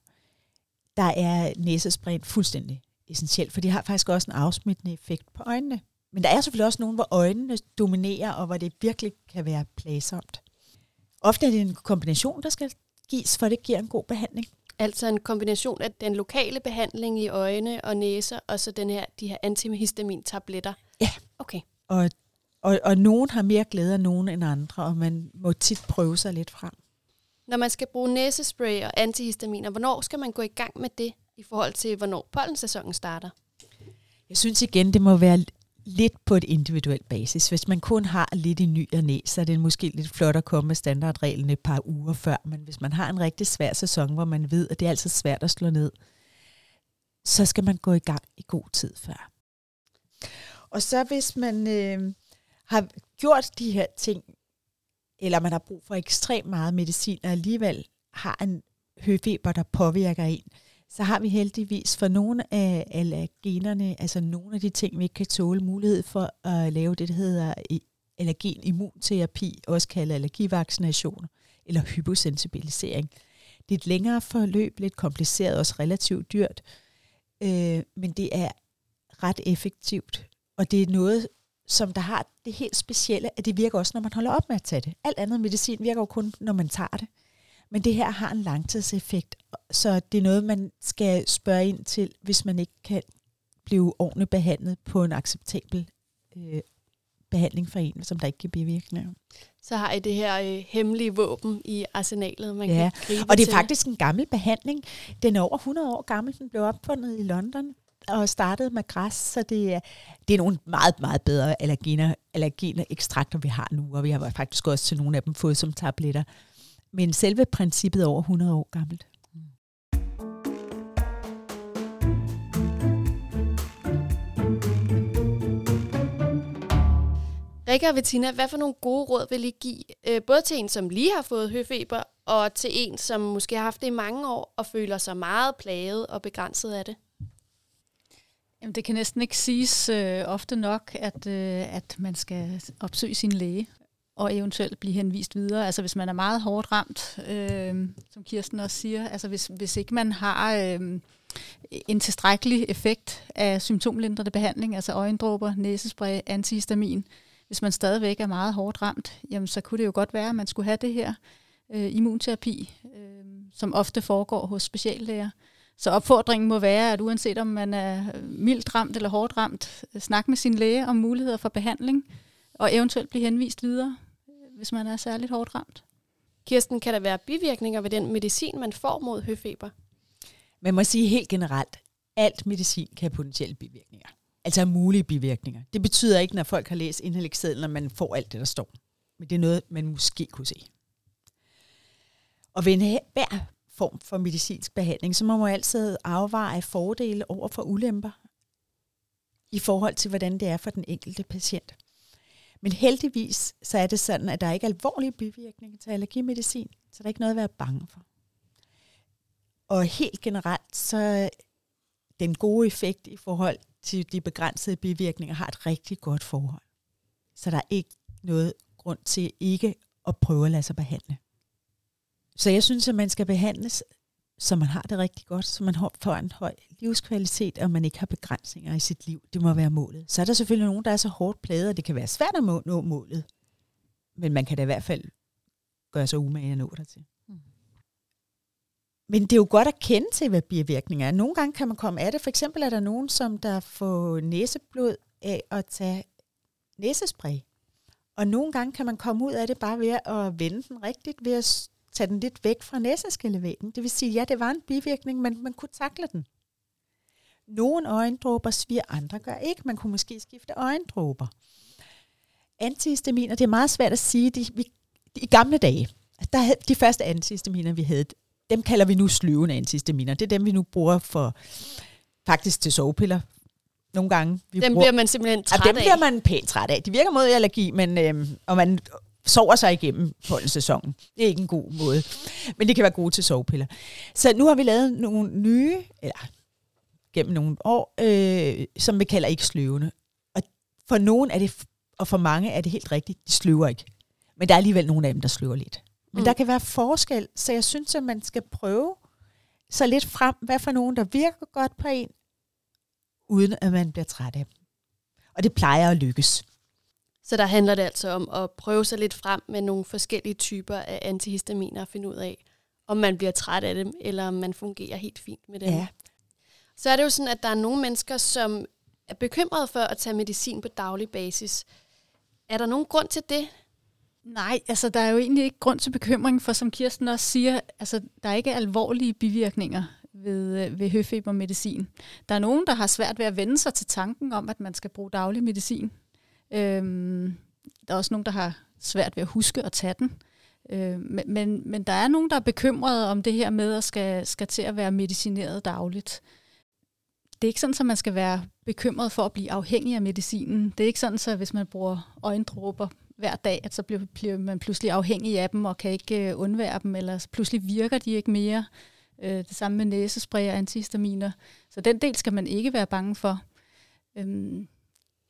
Speaker 3: der er næsesprayen fuldstændig essentielt, for de har faktisk også en afsmittende effekt på øjnene. Men der er selvfølgelig også nogen, hvor øjnene dominerer, og hvor det virkelig kan være plagsomt. Ofte er det en kombination, der skal gives, for det giver en god behandling.
Speaker 1: Altså en kombination af den lokale behandling i øjne og næse, og så den her, de her antihistamin-tabletter.
Speaker 3: Ja.
Speaker 1: Okay.
Speaker 3: Og, og, og nogen har mere glæde af nogen end andre, og man må tit prøve sig lidt frem.
Speaker 1: Når man skal bruge næsespray og antihistaminer, hvornår skal man gå i gang med det, i forhold til, hvornår pollensæsonen starter?
Speaker 3: Jeg synes igen, det må være lidt på et individuelt basis. Hvis man kun har lidt i ny og næ, så er det måske lidt flot at komme med standardreglen et par uger før. Men hvis man har en rigtig svær sæson, hvor man ved, at det er altid svært at slå ned, så skal man gå i gang i god tid før. Og så hvis man øh, har gjort de her ting, eller man har brug for ekstremt meget medicin, og alligevel har en høfeber, der påvirker en, så har vi heldigvis for nogle af allergenerne, altså nogle af de ting, vi ikke kan tåle, mulighed for at lave det, der hedder allergen immunterapi, også kaldet allergivaccination eller hyposensibilisering. Det er et længere forløb, lidt kompliceret, også relativt dyrt, øh, men det er ret effektivt. Og det er noget, som der har det helt specielle, at det virker også, når man holder op med at tage det. Alt andet medicin virker jo kun, når man tager det. Men det her har en langtidseffekt, så det er noget, man skal spørge ind til, hvis man ikke kan blive ordentligt behandlet på en acceptabel øh, behandling for en, som der ikke kan bivirkninger.
Speaker 1: Så har I det her øh, hemmelige våben i arsenalet, man ja. kan gribe
Speaker 3: og det er
Speaker 1: til.
Speaker 3: faktisk en gammel behandling. Den er over 100 år gammel. Den blev opfundet i London og startede med græs, så det er, det er nogle meget, meget bedre allergener, allergener ekstrakter, vi har nu, og vi har faktisk også til nogle af dem fået som tabletter. Men selve princippet er over 100 år gammelt.
Speaker 1: Rikke og Bettina, hvad for nogle gode råd vil I give, øh, både til en, som lige har fået høfeber, og til en, som måske har haft det i mange år, og føler sig meget plaget og begrænset af det?
Speaker 2: Jamen, det kan næsten ikke siges øh, ofte nok, at, øh, at man skal opsøge sin læge og eventuelt blive henvist videre. Altså hvis man er meget hårdt ramt, øh, som Kirsten også siger, altså hvis, hvis ikke man har øh, en tilstrækkelig effekt af symptomlindrende behandling, altså øjendråber, næsespray, antihistamin, hvis man stadigvæk er meget hårdt ramt, jamen så kunne det jo godt være, at man skulle have det her øh, immunterapi, øh, som ofte foregår hos speciallæger. Så opfordringen må være, at uanset om man er mildt ramt eller hårdt ramt, snak med sin læge om muligheder for behandling, og eventuelt blive henvist videre, hvis man er særligt hårdt ramt.
Speaker 1: Kirsten, kan der være bivirkninger ved den medicin, man får mod høfeber?
Speaker 3: Man må sige helt generelt, alt medicin kan have potentielle bivirkninger. Altså mulige bivirkninger. Det betyder ikke, når folk har læst indlægssedlen, at man får alt det, der står. Men det er noget, man måske kunne se. Og ved hver form for medicinsk behandling, så må altid afveje fordele over for ulemper i forhold til, hvordan det er for den enkelte patient. Men heldigvis så er det sådan, at der er ikke alvorlige bivirkninger til allergimedicin, så der er ikke noget at være bange for. Og helt generelt, så den gode effekt i forhold til de begrænsede bivirkninger har et rigtig godt forhold. Så der er ikke noget grund til ikke at prøve at lade sig behandle. Så jeg synes, at man skal behandles, så man har det rigtig godt, så man får en høj livskvalitet, og man ikke har begrænsninger i sit liv. Det må være målet. Så er der selvfølgelig nogen, der er så hårdt plaget, at det kan være svært at nå målet. Men man kan da i hvert fald gøre sig umage at nå dertil. Mm. Men det er jo godt at kende til, hvad bivirkninger er. Nogle gange kan man komme af det. For eksempel er der nogen, som der får næseblod af at tage næsespray. Og nogle gange kan man komme ud af det bare ved at vende den rigtigt, ved at tage den lidt væk fra næseskillevæggen. Det vil sige, ja, det var en bivirkning, men man kunne takle den. Nogle øjendråber sviger, andre gør ikke. Man kunne måske skifte øjendråber. Antihistaminer, det er meget svært at sige. De, vi, I gamle dage, der, de første antihistaminer, vi havde, dem kalder vi nu sløvende antihistaminer. Det er dem, vi nu bruger for faktisk til sovepiller. Nogle gange.
Speaker 1: Vi dem bruger, bliver man simpelthen træt
Speaker 3: ja, dem af. bliver man pænt træt af. De virker mod allergi, men øhm, og man sover sig igennem pollensæsonen. Det er ikke en god måde. Men det kan være gode til sovepiller. Så nu har vi lavet nogle nye, eller gennem nogle år, øh, som vi kalder ikke sløvende. Og for nogen er det, og for mange er det helt rigtigt, de sløver ikke. Men der er alligevel nogle af dem, der sløver lidt. Men mm. der kan være forskel, så jeg synes, at man skal prøve så lidt frem, hvad for nogen, der virker godt på en, uden at man bliver træt af dem. Og det plejer at lykkes.
Speaker 1: Så der handler det altså om at prøve sig lidt frem med nogle forskellige typer af antihistaminer og finde ud af, om man bliver træt af dem, eller om man fungerer helt fint med dem. Ja. Så er det jo sådan, at der er nogle mennesker, som er bekymrede for at tage medicin på daglig basis. Er der nogen grund til det?
Speaker 2: Nej, altså der er jo egentlig ikke grund til bekymring, for som Kirsten også siger, altså der er ikke alvorlige bivirkninger ved, øh, ved høfebermedicin. Der er nogen, der har svært ved at vende sig til tanken om, at man skal bruge daglig medicin. Øhm, der er også nogen, der har svært ved at huske at tage den. Øh, men, men, men der er nogen, der er bekymrede om det her med at skal, skal til at være medicineret dagligt. Det er ikke sådan, at man skal være bekymret for at blive afhængig af medicinen. Det er ikke sådan, at hvis man bruger øjendråber hver dag, at så bliver, bliver man pludselig afhængig af dem og kan ikke øh, undvære dem, eller pludselig virker de ikke mere. Øh, det samme med næsespray og antihistaminer. Så den del skal man ikke være bange for. Øhm,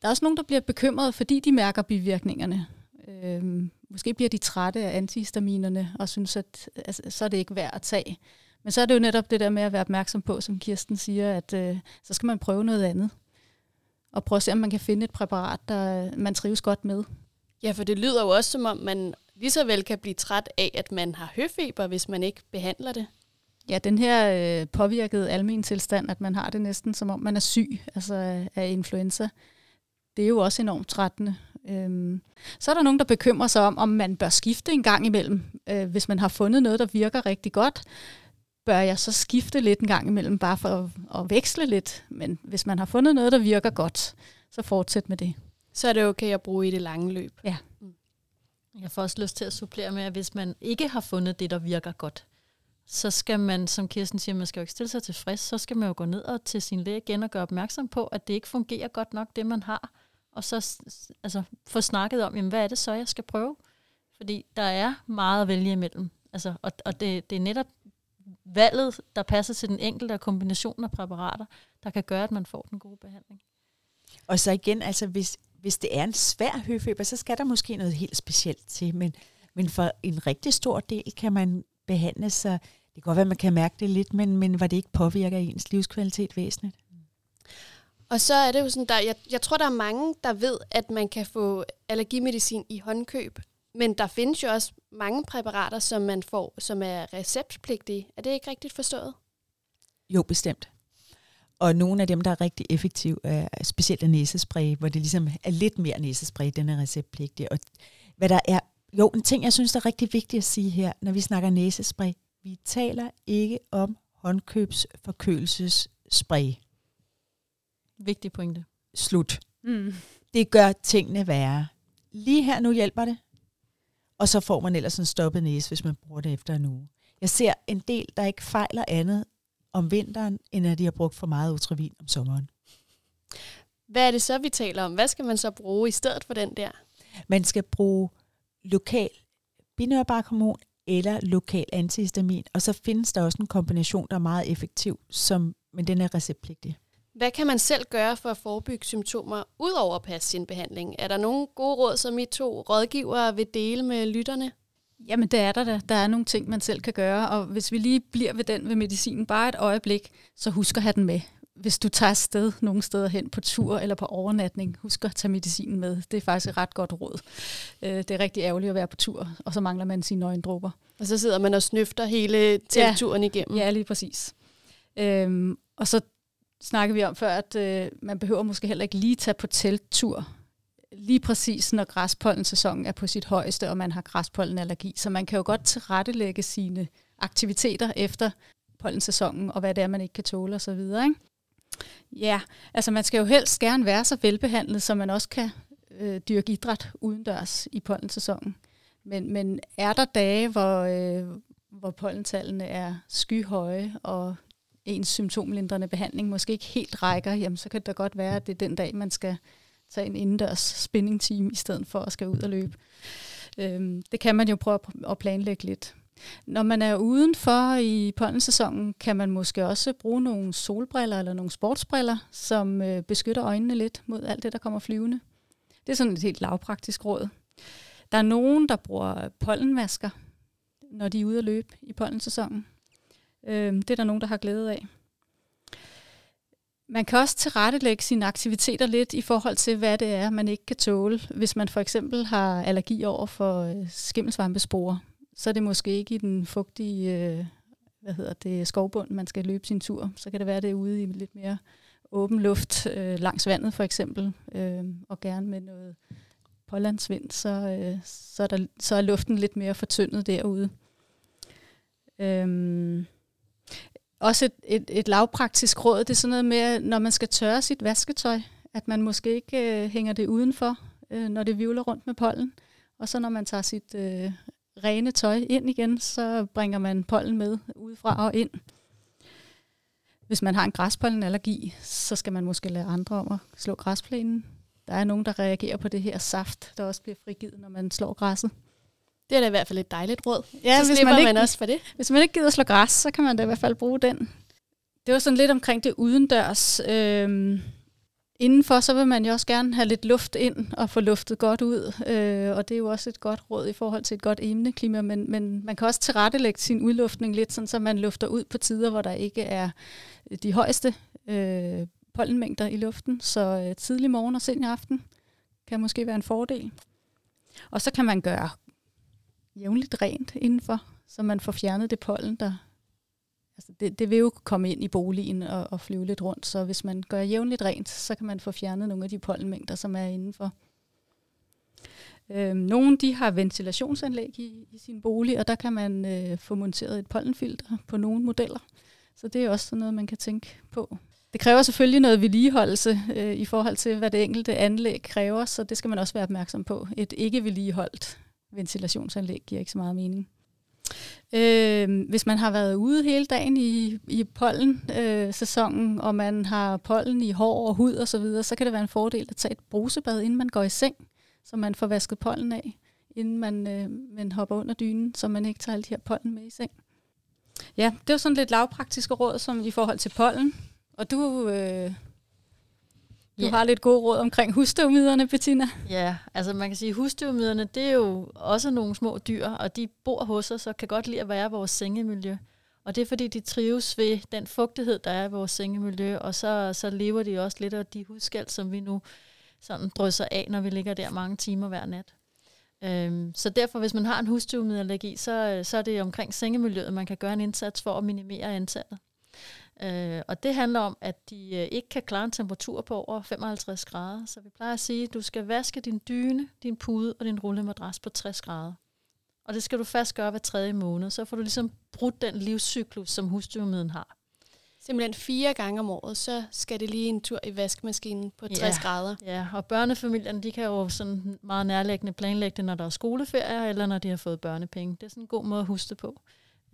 Speaker 2: der er også nogen, der bliver bekymrede, fordi de mærker bivirkningerne. Øhm, måske bliver de trætte af antihistaminerne og synes, at altså, så er det ikke værd at tage. Men så er det jo netop det der med at være opmærksom på, som Kirsten siger, at øh, så skal man prøve noget andet. Og prøve at se, om man kan finde et præparat, der man trives godt med.
Speaker 1: Ja, for det lyder jo også, som om man lige så vel kan blive træt af, at man har høfeber, hvis man ikke behandler det.
Speaker 2: Ja, den her øh, påvirkede almen tilstand, at man har det næsten som om man er syg altså af influenza, det er jo også enormt trættende. Øhm, så er der nogen, der bekymrer sig om, om man bør skifte en gang imellem. Øh, hvis man har fundet noget, der virker rigtig godt, bør jeg så skifte lidt en gang imellem, bare for at, at veksle lidt. Men hvis man har fundet noget, der virker godt, så fortsæt med det.
Speaker 1: Så er det okay at bruge i det lange løb.
Speaker 2: Ja.
Speaker 4: Mm. Jeg får også lyst til at supplere med, at hvis man ikke har fundet det, der virker godt, så skal man, som Kirsten siger, man skal jo ikke stille sig tilfreds, så skal man jo gå ned og til sin læge igen og gøre opmærksom på, at det ikke fungerer godt nok, det man har, og så altså, få snakket om, jamen, hvad er det så, jeg skal prøve? Fordi der er meget at vælge imellem. Altså, og og det, det er netop valget, der passer til den enkelte kombination af præparater, der kan gøre, at man får den gode behandling.
Speaker 3: Og så igen, altså hvis, hvis det er en svær høfeber, så skal der måske noget helt specielt til, men, men for en rigtig stor del kan man behandle sig. Det kan godt være, at man kan mærke det lidt, men, men var det ikke påvirker ens livskvalitet væsentligt?
Speaker 1: Og så er det jo sådan, der, jeg, jeg tror, der er mange, der ved, at man kan få allergimedicin i håndkøb. Men der findes jo også mange præparater, som man får, som er receptpligtige. Er det ikke rigtigt forstået?
Speaker 3: Jo, bestemt. Og nogle af dem, der er rigtig effektive, er specielt af næsespray, hvor det ligesom er lidt mere næsespray, den er receptpligtig. Og hvad der er, jo, en ting, jeg synes, der er rigtig vigtigt at sige her, når vi snakker næsespray, vi taler ikke om håndkøbsforkølelsesspray.
Speaker 4: Vigtig pointe.
Speaker 3: Slut. Mm. Det gør tingene værre. Lige her nu hjælper det, og så får man ellers en stoppet næse, hvis man bruger det efter en uge. Jeg ser en del, der ikke fejler andet om vinteren, end at de har brugt for meget ultravin om sommeren.
Speaker 1: Hvad er det så, vi taler om? Hvad skal man så bruge i stedet for den der?
Speaker 3: Man skal bruge lokal binørbarkhormon eller lokal antihistamin, og så findes der også en kombination, der er meget effektiv, som, men den er receptpligtig.
Speaker 1: Hvad kan man selv gøre for at forebygge symptomer, udover at passe sin behandling? Er der nogle gode råd, som I to rådgivere vil dele med lytterne?
Speaker 2: Jamen det er der da. Der er nogle ting, man selv kan gøre, og hvis vi lige bliver ved den ved medicinen bare et øjeblik, så husk at have den med. Hvis du tager sted nogle steder hen på tur eller på overnatning, husk at tage medicinen med. Det er faktisk et ret godt råd. Øh, det er rigtig ærgerligt at være på tur, og så mangler man sine øjendråber.
Speaker 1: Og så sidder man og snøfter hele telturen
Speaker 2: ja,
Speaker 1: igennem.
Speaker 2: Ja, lige præcis. Øhm, og så snakkede vi om før, at øh, man behøver måske heller ikke lige tage på telttur, lige præcis når græspollen-sæsonen er på sit højeste, og man har græspollenallergi. Så man kan jo godt tilrettelægge sine aktiviteter efter pollensæsonen, og hvad det er, man ikke kan tåle osv. Ikke? Ja, altså man skal jo helst gerne være så velbehandlet, så man også kan øh, dyrke idræt udendørs i pollensæsonen. Men, men er der dage, hvor, øh, hvor pollentallene er skyhøje, og ens symptomlindrende behandling måske ikke helt rækker, jamen så kan det da godt være, at det er den dag, man skal tage en indendørs spinning team i stedet for at skal ud og løbe. Øhm, det kan man jo prøve at planlægge lidt. Når man er udenfor i pollensæsonen, kan man måske også bruge nogle solbriller eller nogle sportsbriller, som øh, beskytter øjnene lidt mod alt det, der kommer flyvende. Det er sådan et helt lavpraktisk råd. Der er nogen, der bruger pollenmasker, når de er ude at løbe i pollensæsonen. Øh, det er der nogen, der har glæde af. Man kan også tilrettelægge sine aktiviteter lidt i forhold til, hvad det er, man ikke kan tåle. Hvis man for eksempel har allergi over for øh, skimmelsvampesporer, så er det måske ikke i den fugtige øh, hvad hedder det, skovbund, man skal løbe sin tur. Så kan det være, det er ude i lidt mere åben luft øh, langs vandet for eksempel, øh, og gerne med noget pålandsvind, så, øh, så, er der, så er luften lidt mere fortyndet derude. Øh, også et, et, et lavpraktisk råd, det er sådan noget med, når man skal tørre sit vasketøj, at man måske ikke øh, hænger det udenfor, øh, når det vivler rundt med pollen. Og så når man tager sit øh, rene tøj ind igen, så bringer man pollen med udefra og ind. Hvis man har en græspollenallergi, så skal man måske lade andre om at slå græsplænen. Der er nogen, der reagerer på det her saft, der også bliver frigivet, når man slår græsset.
Speaker 1: Det er da i hvert fald et dejligt råd.
Speaker 2: Ja,
Speaker 1: så
Speaker 2: hvis man
Speaker 1: man,
Speaker 2: ikke-
Speaker 1: også for det.
Speaker 2: Hvis man ikke gider slå græs, så kan man da i hvert fald bruge den. Det var sådan lidt omkring det udendørs. Øhm, indenfor, så vil man jo også gerne have lidt luft ind og få luftet godt ud. Øh, og det er jo også et godt råd i forhold til et godt emneklima. Men, men man kan også tilrettelægge sin udluftning lidt, sådan, så man lufter ud på tider, hvor der ikke er de højeste øh, pollenmængder i luften. Så øh, tidlig morgen og sen aften kan måske være en fordel. Og så kan man gøre jævnligt rent indenfor, så man får fjernet det pollen, der... Altså det, det vil jo komme ind i boligen og, og flyve lidt rundt, så hvis man gør jævnligt rent, så kan man få fjernet nogle af de pollenmængder, som er indenfor. Øhm, nogle de har ventilationsanlæg i, i sin bolig, og der kan man øh, få monteret et pollenfilter på nogle modeller. Så det er også sådan noget, man kan tænke på. Det kræver selvfølgelig noget vedligeholdelse øh, i forhold til, hvad det enkelte anlæg kræver, så det skal man også være opmærksom på. Et ikke vedligeholdt ventilationsanlæg giver ikke så meget mening. Øh, hvis man har været ude hele dagen i, i pollen-sæsonen, øh, og man har pollen i hår og hud osv., så, videre, så kan det være en fordel at tage et brusebad, inden man går i seng, så man får vasket pollen af, inden man, øh, man hopper under dynen, så man ikke tager alle de her pollen med i seng. Ja, det var sådan lidt lavpraktiske råd som i forhold til pollen. Og du, øh, du
Speaker 4: Ja.
Speaker 2: har lidt gode råd omkring husstøvmiderne, Bettina.
Speaker 4: Ja, altså man kan sige, at husdyrmiderne, det er jo også nogle små dyr, og de bor hos os og kan godt lide at være i vores sengemiljø. Og det er fordi, de trives ved den fugtighed, der er i vores sengemiljø, og så, så lever de også lidt af de hudskæld, som vi nu sådan drysser af, når vi ligger der mange timer hver nat. Øhm, så derfor, hvis man har en husdyrmiddelallergi, så, så er det omkring sengemiljøet, man kan gøre en indsats for at minimere antallet. Øh, og det handler om, at de øh, ikke kan klare en temperatur på over 55 grader. Så vi plejer at sige, at du skal vaske din dyne, din pude og din rullemadras på 60 grader. Og det skal du først gøre hver tredje måned. Så får du ligesom brudt den livscyklus, som husdyrmidden har.
Speaker 1: Simpelthen fire gange om året, så skal det lige en tur i vaskemaskinen på 60
Speaker 4: Ja.
Speaker 1: grader.
Speaker 4: Ja, og børnefamilierne, de kan jo sådan meget nærlæggende planlægge det, når der er skoleferier, eller når de har fået børnepenge. Det er sådan en god måde at huske det på.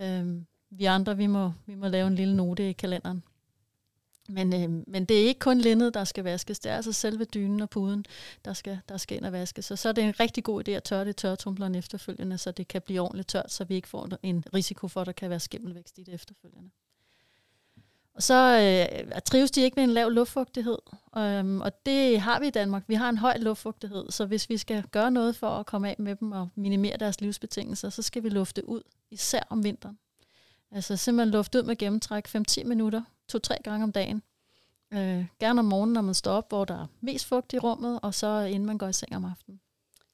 Speaker 4: Øhm, vi andre, vi må, vi må lave en lille note i kalenderen. Men, øh, men det er ikke kun lindet, der skal vaskes. Det er altså selve dynen og puden, der skal, der skal ind og vaskes. Så, så er det en rigtig god idé at tørre det tørretumbleren efterfølgende, så det kan blive ordentligt tørt, så vi ikke får en risiko for, at der kan være skimmelvækst i det efterfølgende. Og så øh, trives de ikke med en lav luftfugtighed, øhm, og det har vi i Danmark. Vi har en høj luftfugtighed, så hvis vi skal gøre noget for at komme af med dem og minimere deres livsbetingelser, så skal vi lufte ud, især om vinteren. Altså simpelthen lufte ud med gennemtræk 5-10 minutter, to-tre gange om dagen. Øh, gerne om morgenen, når man står op, hvor der er mest fugt i rummet, og så inden man går i seng om aftenen.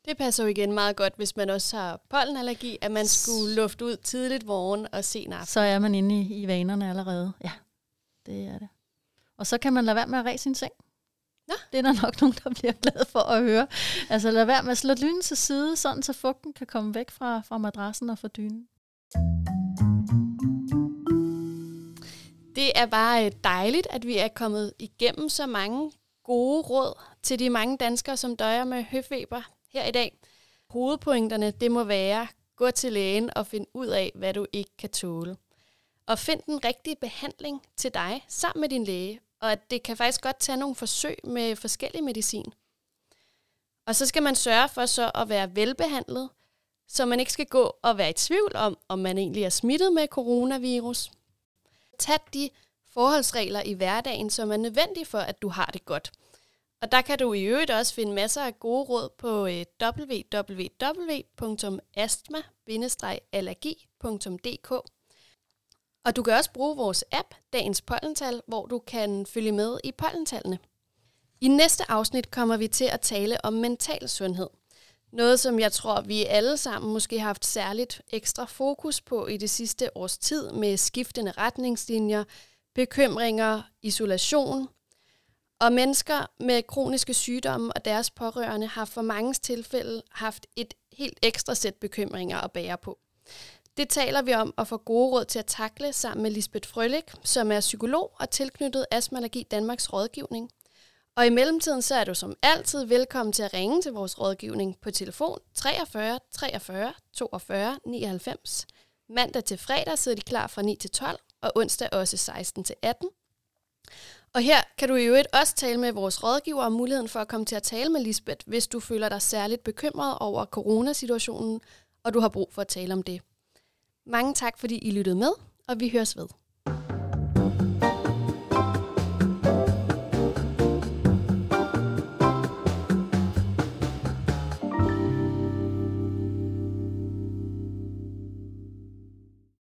Speaker 1: Det passer jo igen meget godt, hvis man også har pollenallergi, at man skulle lufte ud tidligt morgen og sen aften.
Speaker 4: Så er man inde i, i vanerne allerede. Ja, det er det. Og så kan man lade være med at ræse sin seng.
Speaker 1: Nå.
Speaker 4: Det er der nok nogen, der bliver glade for at høre. Altså lad være med at slå dynen til side, sådan så fugten kan komme væk fra, fra madrassen og fra dynen.
Speaker 1: Det er bare øh, dejligt, at vi er kommet igennem så mange gode råd til de mange danskere, som døjer med høfeber her i dag. Hovedpointerne, det må være, gå til lægen og find ud af, hvad du ikke kan tåle. Og find den rigtige behandling til dig sammen med din læge, og at det kan faktisk godt tage nogle forsøg med forskellig medicin. Og så skal man sørge for så at være velbehandlet, så man ikke skal gå og være i tvivl om, om man egentlig er smittet med coronavirus tage de forholdsregler i hverdagen, som er nødvendige for, at du har det godt. Og der kan du i øvrigt også finde masser af gode råd på øh, www.astma-allergi.dk. Og du kan også bruge vores app, Dagens Pollental, hvor du kan følge med i pollentallene. I næste afsnit kommer vi til at tale om mental sundhed. Noget, som jeg tror, vi alle sammen måske har haft særligt ekstra fokus på i det sidste års tid med skiftende retningslinjer, bekymringer, isolation. Og mennesker med kroniske sygdomme og deres pårørende har for mange tilfælde haft et helt ekstra sæt bekymringer at bære på. Det taler vi om at få gode råd til at takle sammen med Lisbeth Frølik, som er psykolog og tilknyttet Astma Allergi Danmarks rådgivning. Og i mellemtiden så er du som altid velkommen til at ringe til vores rådgivning på telefon 43 43 42 99. Mandag til fredag sidder de klar fra 9 til 12, og onsdag også 16 til 18. Og her kan du i øvrigt også tale med vores rådgiver om muligheden for at komme til at tale med Lisbeth, hvis du føler dig særligt bekymret over coronasituationen, og du har brug for at tale om det. Mange tak, fordi I lyttede med, og vi høres ved.